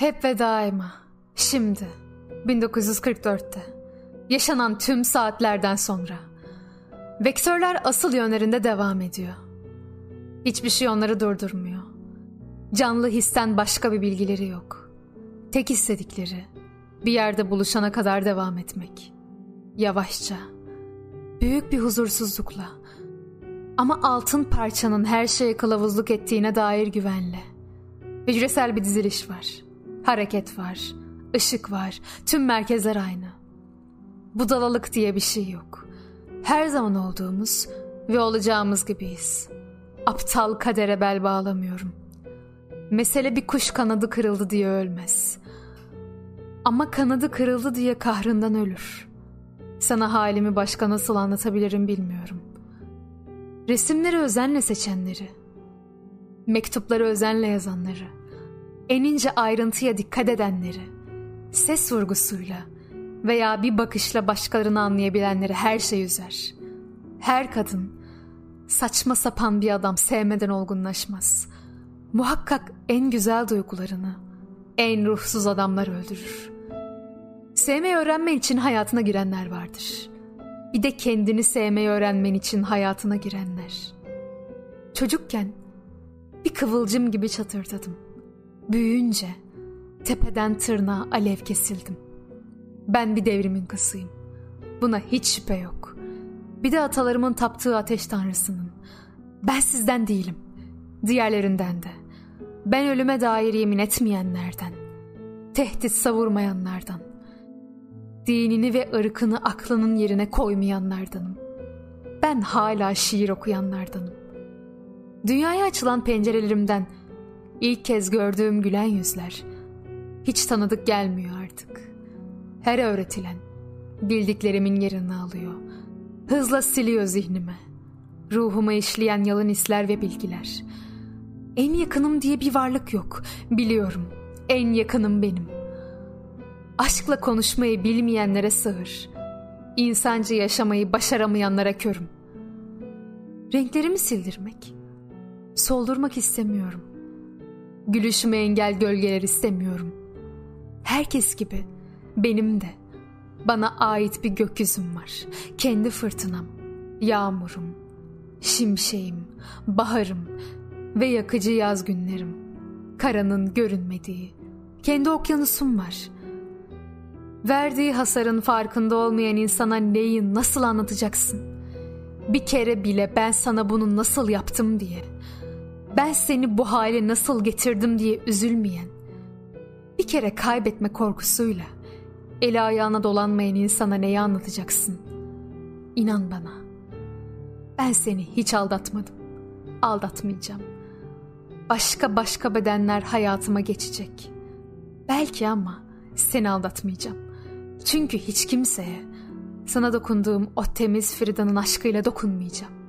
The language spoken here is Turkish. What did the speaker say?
Hep ve daima. Şimdi. 1944'te. Yaşanan tüm saatlerden sonra. Vektörler asıl yönlerinde devam ediyor. Hiçbir şey onları durdurmuyor. Canlı histen başka bir bilgileri yok. Tek istedikleri bir yerde buluşana kadar devam etmek. Yavaşça. Büyük bir huzursuzlukla. Ama altın parçanın her şeye kılavuzluk ettiğine dair güvenle. Hücresel bir diziliş var. Hareket var. ışık var. Tüm merkezler aynı. Budalalık diye bir şey yok. Her zaman olduğumuz ve olacağımız gibiyiz. Aptal kadere bel bağlamıyorum. Mesele bir kuş kanadı kırıldı diye ölmez. Ama kanadı kırıldı diye kahrından ölür. Sana halimi başka nasıl anlatabilirim bilmiyorum. Resimleri özenle seçenleri, mektupları özenle yazanları, en ince ayrıntıya dikkat edenleri, ses vurgusuyla veya bir bakışla başkalarını anlayabilenleri her şey üzer. Her kadın saçma sapan bir adam sevmeden olgunlaşmaz. Muhakkak en güzel duygularını en ruhsuz adamlar öldürür. Sevmeyi öğrenmen için hayatına girenler vardır. Bir de kendini sevmeyi öğrenmen için hayatına girenler. Çocukken bir kıvılcım gibi çatırdadım. Büyüyünce tepeden tırnağa alev kesildim. Ben bir devrimin kızıyım. Buna hiç şüphe yok. Bir de atalarımın taptığı ateş tanrısının. Ben sizden değilim. Diğerlerinden de. Ben ölüme dair yemin etmeyenlerden. Tehdit savurmayanlardan. Dinini ve ırkını aklının yerine koymayanlardanım. Ben hala şiir okuyanlardanım. Dünyaya açılan pencerelerimden ilk kez gördüğüm gülen yüzler hiç tanıdık gelmiyor artık. Her öğretilen bildiklerimin yerini alıyor. Hızla siliyor zihnime. Ruhuma işleyen yalın hisler ve bilgiler. En yakınım diye bir varlık yok. Biliyorum. En yakınım benim. Aşkla konuşmayı bilmeyenlere sığır. İnsanca yaşamayı başaramayanlara körüm. Renklerimi sildirmek, soldurmak istemiyorum. Gülüşüme engel gölgeler istemiyorum. Herkes gibi benim de bana ait bir gökyüzüm var. Kendi fırtınam, yağmurum, şimşeğim, baharım ve yakıcı yaz günlerim. Karanın görünmediği, kendi okyanusum var. Verdiği hasarın farkında olmayan insana neyi nasıl anlatacaksın? Bir kere bile ben sana bunu nasıl yaptım diye, ben seni bu hale nasıl getirdim diye üzülmeyen, bir kere kaybetme korkusuyla, eli ayağına dolanmayan insana neyi anlatacaksın? İnan bana, ben seni hiç aldatmadım, aldatmayacağım. Başka başka bedenler hayatıma geçecek. Belki ama seni aldatmayacağım. Çünkü hiç kimseye sana dokunduğum o temiz Frida'nın aşkıyla dokunmayacağım.